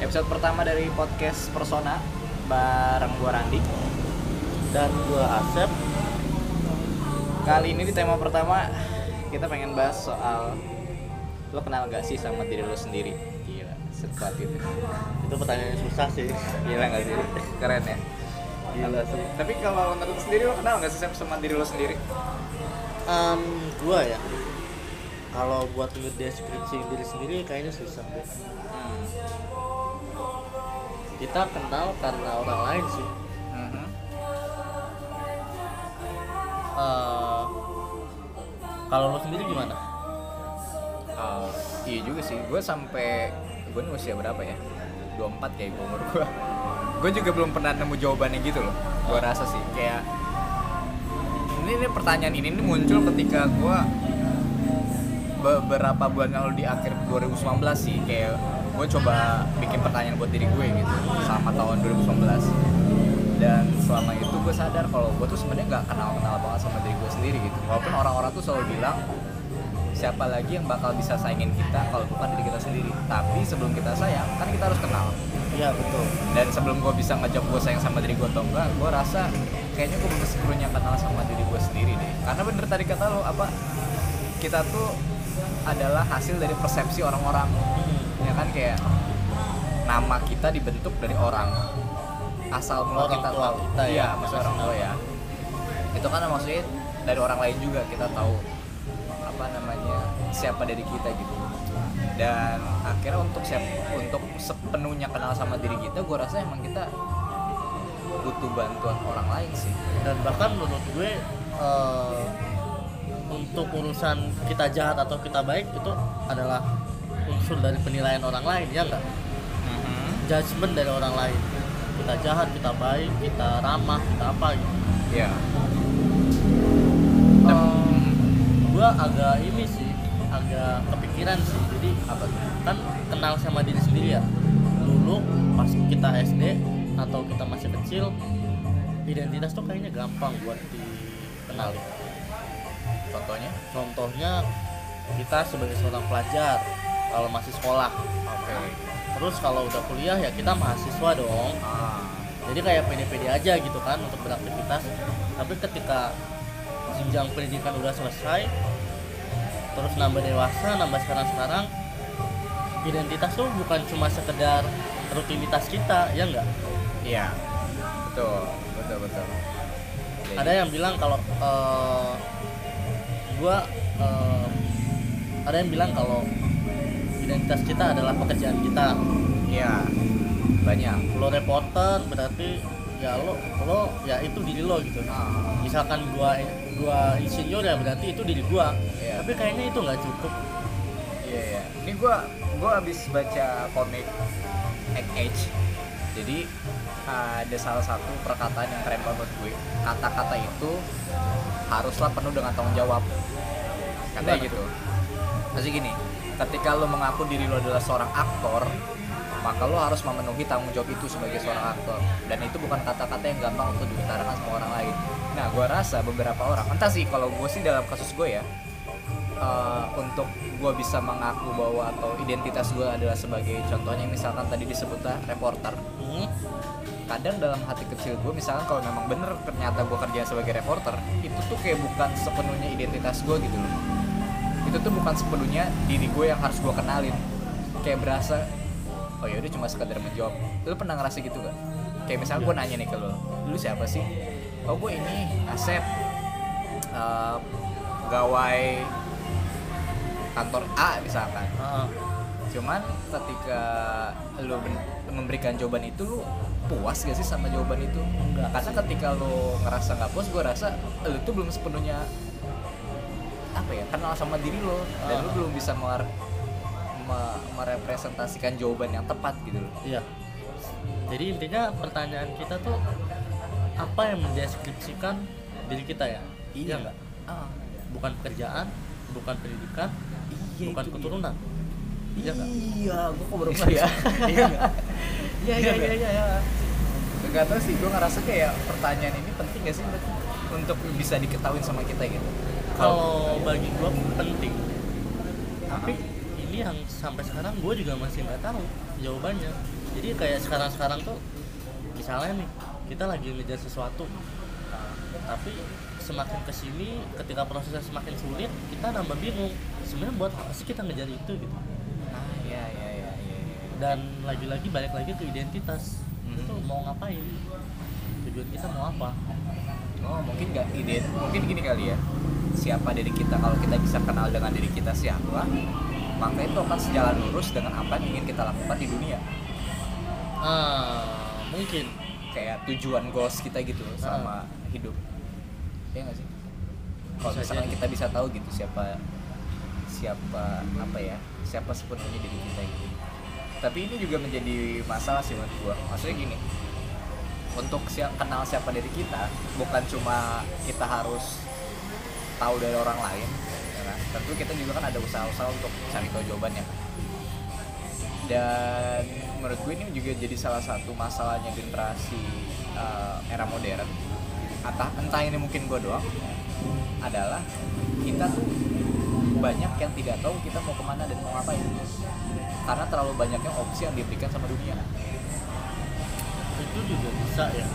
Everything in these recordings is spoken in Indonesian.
Episode pertama dari podcast Persona bareng gua Randi. dan gua Asep Kali ini di tema pertama kita pengen bahas soal lo kenal gak sih sama diri lo sendiri? Gila, sekuat itu. itu pertanyaan yang susah sih Gila gak sih? Keren ya. gila sih Tapi kalau menurut sendiri lo kenal gak sih sama diri lo sendiri? Em, gua ya kalau buat ngedeskripsi diri sendiri kayaknya susah deh Hmm. Kita kenal karena orang lain sih Mhm. Eh, kalau lo sendiri gimana Oh, iya juga sih. Gue sampai gue nih usia berapa ya? 24 kayak gue umur gue. Gue juga belum pernah nemu jawabannya gitu loh. Gue rasa sih kayak ini, ini pertanyaan ini, ini muncul ketika gue beberapa bulan lalu di akhir 2019 sih kayak gue coba bikin pertanyaan buat diri gue gitu selama tahun 2019 dan selama itu gue sadar kalau gue tuh sebenarnya nggak kenal kenal banget sama diri gue sendiri gitu. Walaupun orang-orang tuh selalu bilang siapa lagi yang bakal bisa saingin kita kalau bukan diri kita sendiri? Tapi sebelum kita sayang kan kita harus kenal. Iya betul. Dan sebelum gue bisa ngejawab gue sayang sama diri gue atau enggak gue rasa kayaknya gue belum sepenuhnya kenal sama diri gue sendiri deh. Karena bener tadi kata lo apa kita tuh adalah hasil dari persepsi orang-orang ya kan kayak nama kita dibentuk dari orang. Asal mula Orang kita tua tahu. kita ya, iya maksudnya orang tua ya. itu kan maksudnya dari orang lain juga kita tahu apa namanya siapa dari kita gitu. Dan akhirnya untuk siap untuk sepenuhnya kenal sama diri kita gue rasa emang kita butuh bantuan orang lain sih. Dan bahkan menurut gue eh, untuk urusan kita jahat atau kita baik itu adalah unsur dari penilaian orang lain ya enggak judgement dari orang lain. Kita jahat kita baik kita ramah kita apa gitu. Ya Em, gua agak ini sih agak kepikiran sih. Jadi apa kan kenal sama diri sendiri ya? Dulu pas kita SD atau kita masih kecil identitas tuh kayaknya gampang buat dikenali contohnya? Contohnya kita sebagai seorang pelajar kalau masih sekolah. Oke. Terus kalau udah kuliah ya kita mahasiswa dong. Ah. Jadi kayak pede-pede aja gitu kan untuk beraktivitas. Tapi ketika jenjang pendidikan udah selesai terus nambah dewasa nambah sekarang-sekarang identitas tuh bukan cuma sekedar rutinitas kita ya enggak iya. Betul. Betul betul. Ada yang bilang kalau eh, gua eh, ada yang bilang kalau identitas kita adalah pekerjaan kita iya banyak lo reporter berarti ya lo lo ya itu diri lo gitu ah misalkan gua gua insinyur ya berarti itu diri gua Iya. tapi kayaknya itu nggak cukup Iya iya. Ini gua gua habis baca komik Egg Age. Jadi ada salah satu perkataan yang keren banget gue. Kata-kata itu haruslah penuh dengan tanggung jawab. Katanya Gimana gitu. Masih gini, ketika lo mengaku diri lo adalah seorang aktor, maka lo harus memenuhi tanggung jawab itu sebagai seorang aktor. Dan itu bukan kata-kata yang gampang untuk diutarakan sama orang lain. Nah, gua rasa beberapa orang, entah sih kalau gue sih dalam kasus gue ya, eh, untuk gue bisa mengaku bahwa atau identitas gue adalah sebagai contohnya misalkan tadi disebutnya reporter Hmm, kadang dalam hati kecil gue misalkan kalau memang bener ternyata gue kerja sebagai reporter itu tuh kayak bukan sepenuhnya identitas gue gitu loh itu tuh bukan sepenuhnya diri gue yang harus gue kenalin. Kayak berasa oh ya udah cuma sekedar menjawab. Lu pernah ngerasa gitu gak kayak misalnya gue nanya nih ke lo lu siapa sih? Oh gue ini Asep. Eh, gawai kantor A misalkan. Ah, cuman ketika lu memberikan jawaban itu lu puas gak sih sama jawaban itu? Enggak karena ketika lu ngerasa nggak puas gue rasa lu tuh belum sepenuhnya apa ya kenal sama diri lo dan lu Ah. belum bisa mer- me- merepresentasikan jawaban yang tepat gitu loh. Iya. Jadi intinya pertanyaan kita tuh apa yang mendeskripsikan diri kita ya? Iya nggak? Ah, bukan pekerjaan bukan pendidikan iya, bukan keturunan. Iya nggak? Iya gue kok baru ya iya iya iya iya iya iya. Gak tau sih, gue ngerasa kayak pertanyaan ini penting gak sih untuk bisa diketahui sama kita gitu kalau bagi gua penting. Tapi ini yang sampai sekarang gue juga masih nggak tahu jawabannya. Jadi kayak sekarang-sekarang tuh misalnya nih kita lagi ngejar sesuatu. Nah, tapi semakin ke sini ketika prosesnya semakin sulit kita nambah bingung. Sebenarnya buat apa sih kita ngejar itu gitu? Ah iya iya iya iya iya. dan lagi-lagi balik lagi ke identitas. Hmm. itu mau ngapain? Tujuan kita mau apa? Oh mungkin nggak ide mungkin gini kali ya siapa diri kita kalau kita bisa kenal dengan diri kita siapa maka itu akan sejalan lurus dengan apa yang ingin kita lakukan di dunia. Ah mungkin. Kayak tujuan goals kita gitu sama hidup. Ya nggak sih? Kalau misalkan jadi. kita bisa tahu gitu siapa siapa apa ya siapa sepenuhnya diri kita gitu. Tapi ini juga menjadi masalah sih menurut gua. Maksudnya gini untuk siap, kenal siapa diri kita bukan cuma kita harus tahu dari orang lain ya kan? tentu kita juga kan ada usaha-usaha untuk cari tahu jawabannya. Dan menurut gue ini juga jadi salah satu masalahnya generasi uh, era modern. Entah entah ini mungkin gue doang adalah kita tuh banyak yang tidak tahu kita mau ke mana dan mau ngapain. Karena terlalu banyaknya opsi yang diberikan sama dunia. Itu juga bisa ya.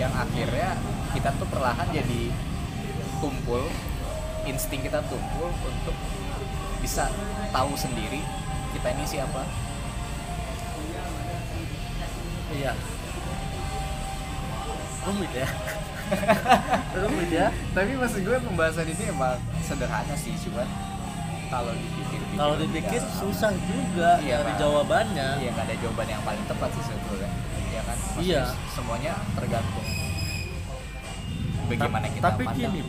Yang akhirnya kita tuh perlahan jadi tumpul insting kita tumpul untuk bisa tahu sendiri kita ini siapa. Iya. Rumit ya. Rumit ya. Tapi maksud gue pembahasan ini emang sederhana sih cuman kalau dipikir kalau dipikir susah juga Iya, dari jawabannya. Iya nggak ada jawaban yang paling tepat sih sebetulnya. Ya kan? Maksudnya Iya. semuanya tergantung bagaimana Ta- kita tapi pandang. gini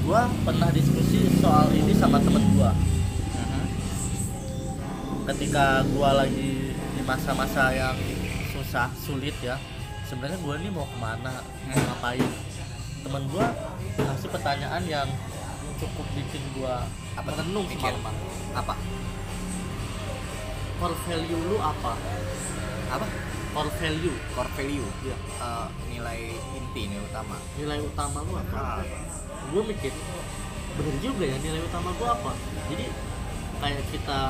gua pernah diskusi soal ini sama temen gua. Mhm. ketika gua lagi di masa-masa yang susah sulit ya sebenarnya gua ini mau ke mana mau Hmm. ngapain? Temen gua kasih pertanyaan yang cukup bikin gua apa semalaman apa? Core value lu apa? Apa core value. Core value. Ya Eh, nilai inti nilai utama. Nilai utama lu apa? Gue mikir bener juga ya nilai utama gue apa? Jadi kayak kita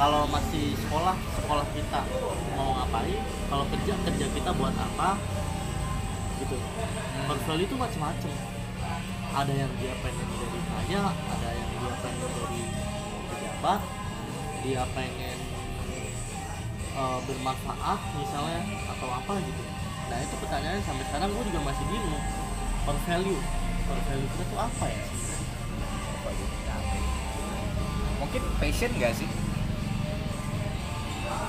kalau masih sekolah sekolah kita mau ngapain? Kalau kerja kerja kita buat apa? Gitu. Core value itu macam-macam ada yang dia pengen jadi kaya ada yang dia pengen jadi pejabat dia pengen eh, bermanfaat misalnya atau apa gitu. Nah itu pertanyaannya sampai sekarang gue juga masih bingung. Core value core value kita tuh apa ya? Mungkin passion gak sih?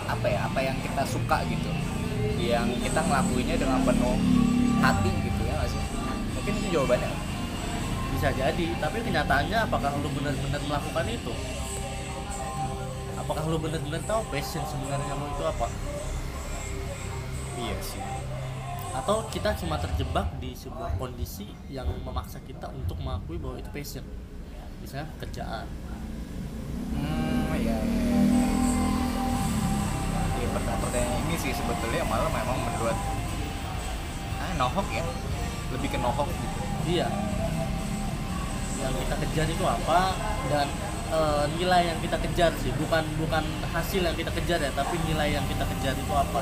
Apa ya? Apa yang kita suka gitu? Yang kita ngelakuinnya dengan penuh hati gitu ya gak sih? Mungkin itu jawabannya. Bisa jadi tapi kenyataannya apakah lu benar-benar melakukan itu apakah lu benar-benar tahu passion sebenarnya lu itu apa? Iya sih. Atau kita cuma terjebak di sebuah kondisi yang memaksa kita untuk mengakui bahwa itu passion? Misalnya pekerjaan. Hmm iya iya iya pertanyaan pertanyaan ini sih sebetulnya malah memang menurut ah nohok ya? Lebih ke nohok gitu. Iya. Yang kita kejar itu apa dan eh, nilai yang kita kejar sih. Bukan bukan hasil yang kita kejar ya tapi nilai yang kita kejar itu apa?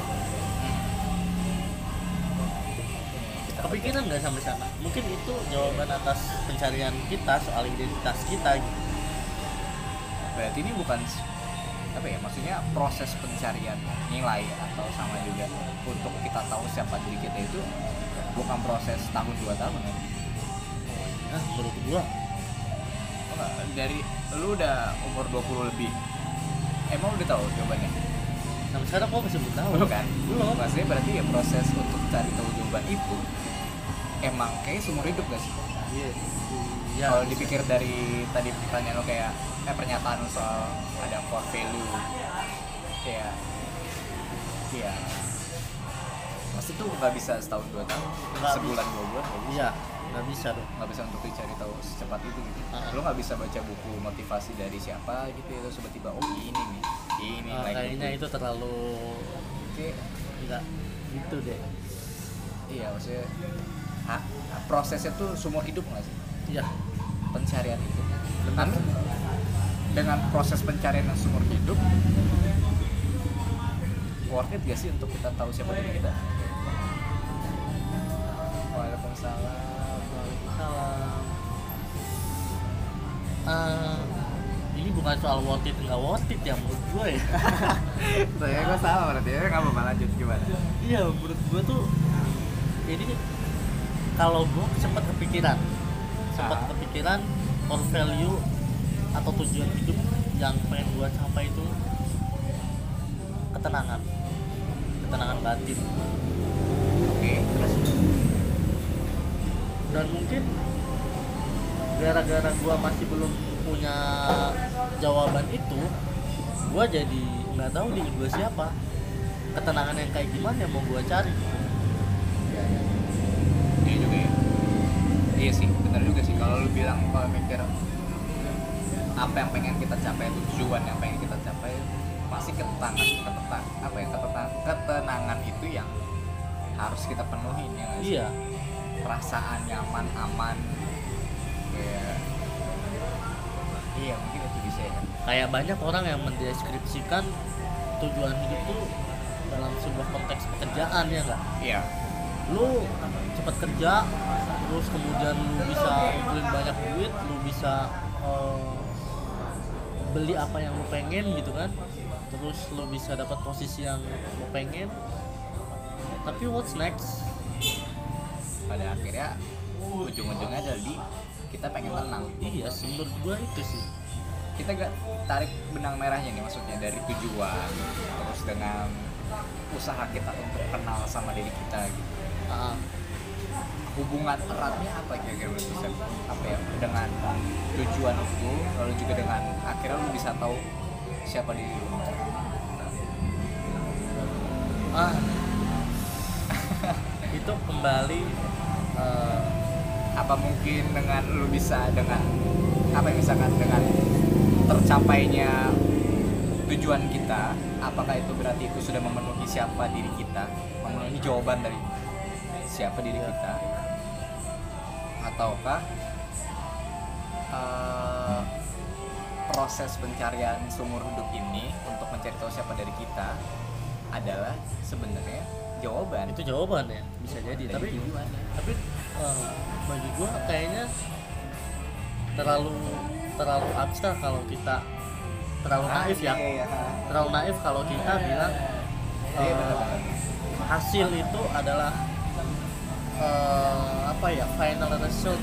Kita kepikiran nggak sampai sana? Mungkin itu jawaban atas pencarian kita soal identitas kita gitu. Berarti ini bukan apa ya maksudnya proses pencarian nilai atau sama juga untuk kita tahu siapa diri kita itu bukan proses tahun dua tahun ya nah menurut gua dari lu udah umur 20 lebih. Emang udah tahu jawabannya? Sampai sekarang gua masih belum tahu. Belum kan? Belum. Maksudnya berarti ya proses untuk cari tahu jawaban itu emang kayak seumur hidup gak sih? Iya. Iya. Kalau dipikir dari tadi pertanyaan lo kayak eh pernyataan soal ada core value kayak iya. Pasti tuh nggak bisa setahun dua tahun? Nggak sebulan dua bulan iya nggak bisa dong. Nggak bisa untuk dicari tahu secepat itu gitu. Ah. lo nggak bisa baca buku motivasi dari siapa gitu ya terus tiba-tiba oh ini nih ini like kayaknya gitu. itu terlalu Oke, enggak gitu deh. Iya maksudnya ha- prosesnya tuh seumur hidup nggak sih? Iya. Pencarian itu. Dengan dengan proses pencarian yang seumur hidup worth it gak sih untuk kita tahu siapa diri kita? Waalaikumsalam. Eh, ini bukan soal worth it nggak worth it ya menurut gue ya. Saya gue salah berarti. Ya nggak apa-apa lanjut gimana? Iya menurut gue tuh ini kalau gue sempat kepikiran sempat Ah. kepikiran core value atau tujuan hidup yang pengen gue capai itu ketenangan. Ketenangan batin. Oke terus? Dan mungkin gara-gara gua masih belum punya jawaban itu gua jadi nggak tahu diri gua siapa ketenangan yang kayak gimana yang mau gua cari Iya, iya. Iya juga ya. Iya sih, benar juga sih. Kalau lu bilang kalau mikir apa yang pengen kita capai, tujuan yang pengen kita capai, pasti ketenangan, ketenang, apa yang ketenang, ketenangan itu yang harus kita penuhin ya iya Perasaan nyaman, aman, kayak iya mungkin itu bisa ya. kayak banyak orang yang mendeskripsikan tujuan hidup tuh dalam sebuah konteks pekerjaan ya nggak? Iya. lu cepet kerja terus kemudian lu bisa ngumpulin banyak duit lu bisa eh, beli apa yang lu pengen gitu kan? Terus lu bisa dapat posisi yang lu pengen. Tapi what's next? Pada akhirnya ujung-ujungnya adalah di kita pengen tenang. iya sih menurut gua itu sih kita gak tarik benang merahnya nih maksudnya dari tujuan terus dengan usaha kita untuk kenal sama diri kita gitu Ah, hubungan eratnya apa kira-kira menurut Sam? apa ya dengan tujuan itu lalu juga dengan akhirnya lu bisa tahu siapa diri lu ah. itu kembali eh, apa mungkin dengan lu bisa dengan apa misalkan dengan tercapainya tujuan kita apakah itu berarti itu sudah memenuhi siapa diri kita memenuhi jawaban dari siapa diri kita? Ataukah eh, proses pencarian seumur hidup ini untuk mencari tahu siapa dari kita adalah sebenarnya jawaban. Itu jawaban ya? Bisa jadi tapi tapi eh, bagi gua kayaknya terlalu terlalu abstrak kalau kita terlalu naif ya Iya, iya. terlalu naif kalau kita bilang Iya, benar-benar. hasil itu adalah eh, apa ya final result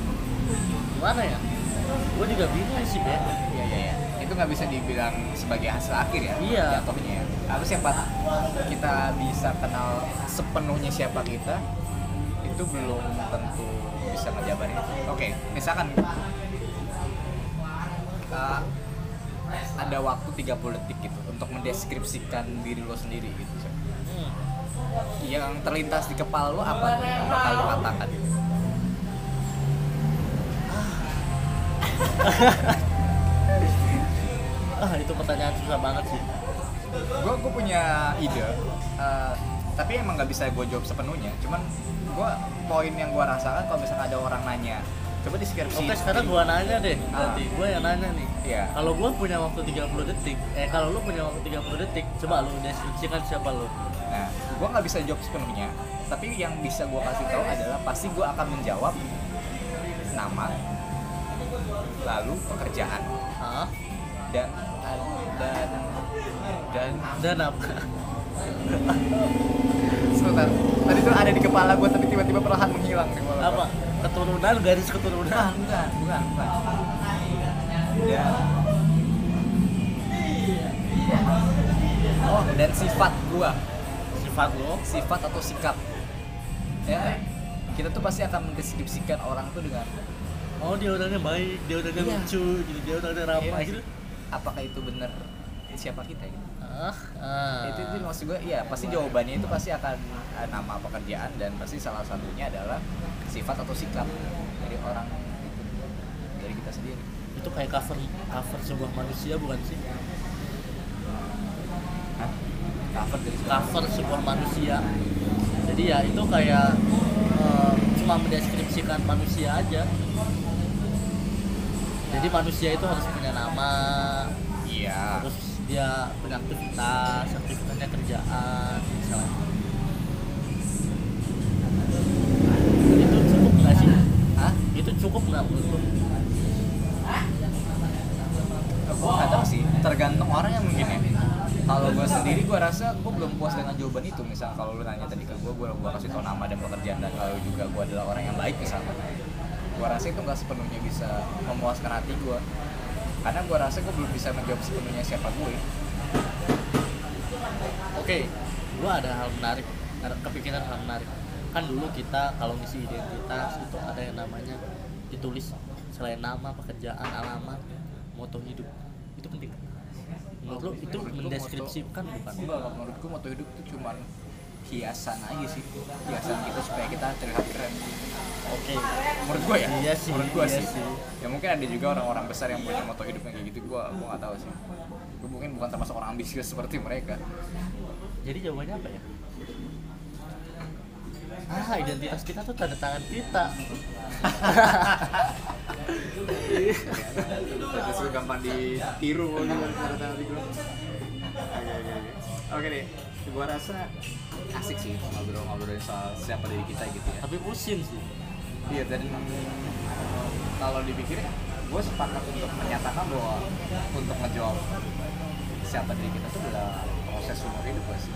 gimana ya gue juga bingung sih be Iya iya iya. Itu nggak bisa dibilang sebagai hasil akhir ya. Iya. Jatuhnya. Harus siapa kita bisa kenal sepenuhnya siapa kita itu belum tentu bisa ngejabarin itu. Oke, misalkan uh, ada waktu 30 detik gitu untuk mendeskripsikan diri lo sendiri gitu. Hmm. Yang terlintas di kepala lo apa yang bakal lo katakan? ah itu pertanyaan susah banget sih gue gue punya ide eh, tapi emang nggak bisa gue jawab sepenuhnya. Cuman gue poin yang gue rasakan kalau misalnya ada orang nanya coba deskripsi. Oke sekarang gua nanya deh. Ah. berarti gua yang nanya nih. Iya. kalau gua punya waktu 30 detik eh kalau lu punya waktu 30 detik coba lu deskripsikan siapa lu. Nah gue nggak bisa jawab sepenuhnya. Tapi yang bisa gue kasih tahu adalah pasti gue akan menjawab nama lalu pekerjaan. Ah dan dan dan dan apa sebentar. Tadi tuh ada di kepala gue tapi tiba-tiba perlahan menghilang di kepala gua. apa? Keturunan? Garis keturunan? Bukan bukan bukan bukan. Dan oh dan sifat gua. Sifat lo? Sifat atau sikap. Ya. Kita tuh pasti akan mendeskripsikan orang tuh dengan oh dia orangnya baik dia orangnya Iya. lucu gitu. Dia orangnya ramah Iya. gitu. Apakah itu benar siapa kita gitu ah. itu itu maksud gue iya pasti jawabannya itu pasti akan eh, nama pekerjaan dan pasti salah satunya adalah sifat atau sikap dari orang itu dari kita sendiri itu kayak cover cover sebuah manusia bukan sih Hah? cover dari siapa? cover sebuah manusia jadi ya itu kayak eh, cuma mendeskripsikan manusia aja jadi manusia itu harus punya nama iya terus dia beraktivitas aktivitasnya kerjaan misalnya. Itu cukup nggak sih? Hah? itu cukup nggak sih tergantung orang yang mungkin ya. Kalau gue sendiri gue rasa gue belum puas dengan jawaban itu. Misal kalau lu nanya tadi ke gue gue gue kasih tau nama dan pekerjaan. Dan kalau juga gue adalah orang yang baik misalnya gue rasa itu nggak sepenuhnya bisa memuaskan hati gue karena gue rasa gue belum bisa menjawab sepenuhnya siapa gue oke gua ada hal menarik ada kepikiran hal menarik. Kan dulu kita kalau ngisi identitas itu ada yang namanya ditulis selain nama pekerjaan alamat moto hidup. Itu penting. Menurut lo itu mendeskripsikan bukan? Enggak menurut gue moto hidup itu cuman hiasan aja sih. Hiasan kita supaya kita terlihat keren. Oke. Menurut gue ya? Iya sih, menurut gue iya sih. sih. ya mungkin ada juga orang-orang besar yang punya moto hidup yang kayak gitu. Gue gue nggak tahu sih. Gue mungkin bukan termasuk orang ambisius seperti mereka. Jadi jawabannya apa ya? Ah identitas kita tuh tanda tangan kita. Terus gampang ditiru gitu kata tadi gue. Rasa asik sih ngobrol-ngobrolin soal siapa diri kita gitu ya. tapi pusing sih Iya dan kalau dipikir gue sepakat untuk menyatakan bahwa untuk ngejawab siapa diri kita itu adalah proses umur hidup gak sih.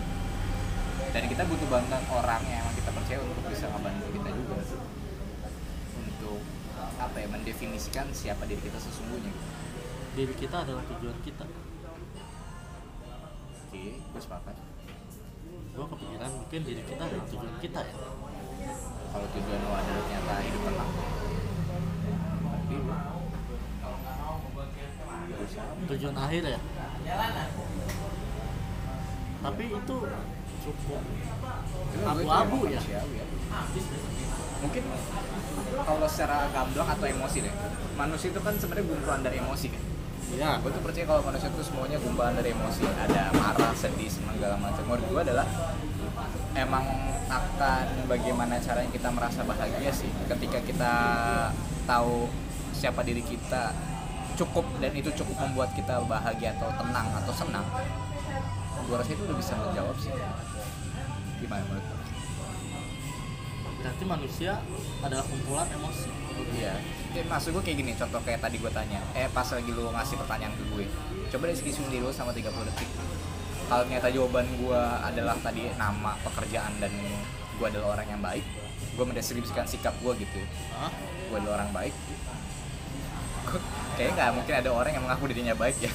Dan kita butuh bantuan orang yang emang kita percaya untuk bisa ngebantu kita juga untuk apa ya mendefinisikan siapa diri kita sesungguhnya gitu. diri kita adalah tujuan kita Oke, gue sepakat. Gua kepikiran mungkin diri kita adalah tujuan kita ya Kalau tujuan lo adalah ternyata hidup tenang, berusaha tujuan akhir ya tapi itu cukup abu-abu ya manusiawi ya. Mungkin kalau secara gamblang atau emosi deh, manusia itu kan sebenarnya kumpulan dari emosi kan. iya Gue tuh percaya kalau manusia itu semuanya kumpulan dari emosi. Ada marah, segala macam. Menurut gue adalah emang akan bagaimana caranya kita merasa bahagia sih ketika kita tahu siapa diri kita cukup dan itu cukup membuat kita bahagia atau tenang atau senang gue rasa itu udah bisa menjawab sih gimana menurut lo? berarti manusia adalah kumpulan emosi Iya. Ya, maksud gue kayak gini, contoh kayak tadi gue tanya, eh pas lagi lu ngasih pertanyaan ke gue, coba diskusi dulu sama 30 detik. Kalau ternyata jawaban gue adalah tadi nama, pekerjaan, dan gue adalah orang yang baik, gue mendeskripsikan sikap gue gitu. Hah? Gue adalah orang baik. Kayaknya nggak mungkin ada orang yang mengaku dirinya baik ya.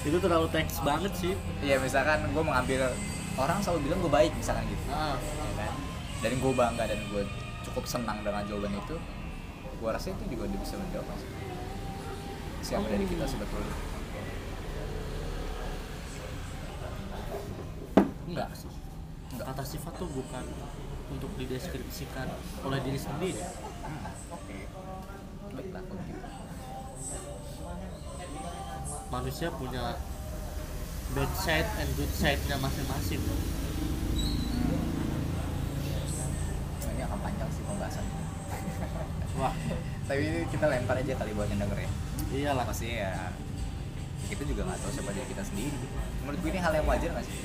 itu terlalu teks banget sih Iya misalkan gue mengambil orang selalu bilang gue baik misalkan gitu. nah, ya kan? Dan gue bangga dan gue cukup senang dengan jawaban itu. Gue rasa itu juga bisa menjawab siapa dari kita sebetulnya. Enggak sih Enggak. kata sifat tuh bukan untuk dideskripsikan oleh diri sendiri Oke. Baiklah kalau gitu. manusia punya bad side and good side-nya masing-masing Nah, ini akan panjang sih pembahasan. wah Tapi kita lempar aja kali buat yang denger ya. iyalah Pasti ya kita juga nggak tahu siapa diri kita sendiri. Menurut gue ini hal yang wajar nggak sih?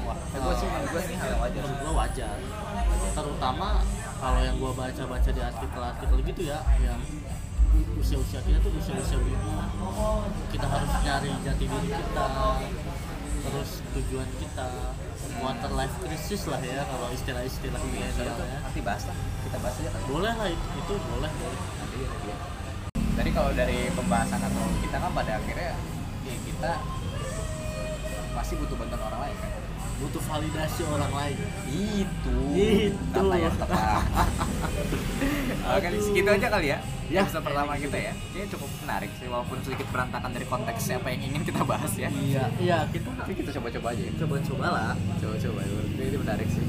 wah Ya, gue sih menurut gue ini hal yang wajar. menurut gua wajar terutama kalau yang gua baca-baca di artikel-artikel gitu ya yang usia-usia kita tuh usia-usia bingung kita harus nyari jati diri kita terus tujuan kita quarter life crisis lah ya kalau istilah-istilah Iya, itu ya nanti bahas lah. Kita bahas aja kan. boleh lah itu, itu boleh boleh Nanti ya, nanti ya. Tadi kalau dari pembahasan atau kita kan pada akhirnya ya kita masih butuh bantuan orang lain kan. butuh validasi orang lain Itu. Itu. Kata yang tepat. Oke, segitu aja kali ya. Ya. Episode pertama kita ya. Kayaknya cukup menarik sih walaupun sedikit berantakan dari konteks apa yang ingin kita bahas ya. iya iya kita Tapi kita coba-coba aja. ya. coba-coba lah Coba-coba. Ini menarik sih.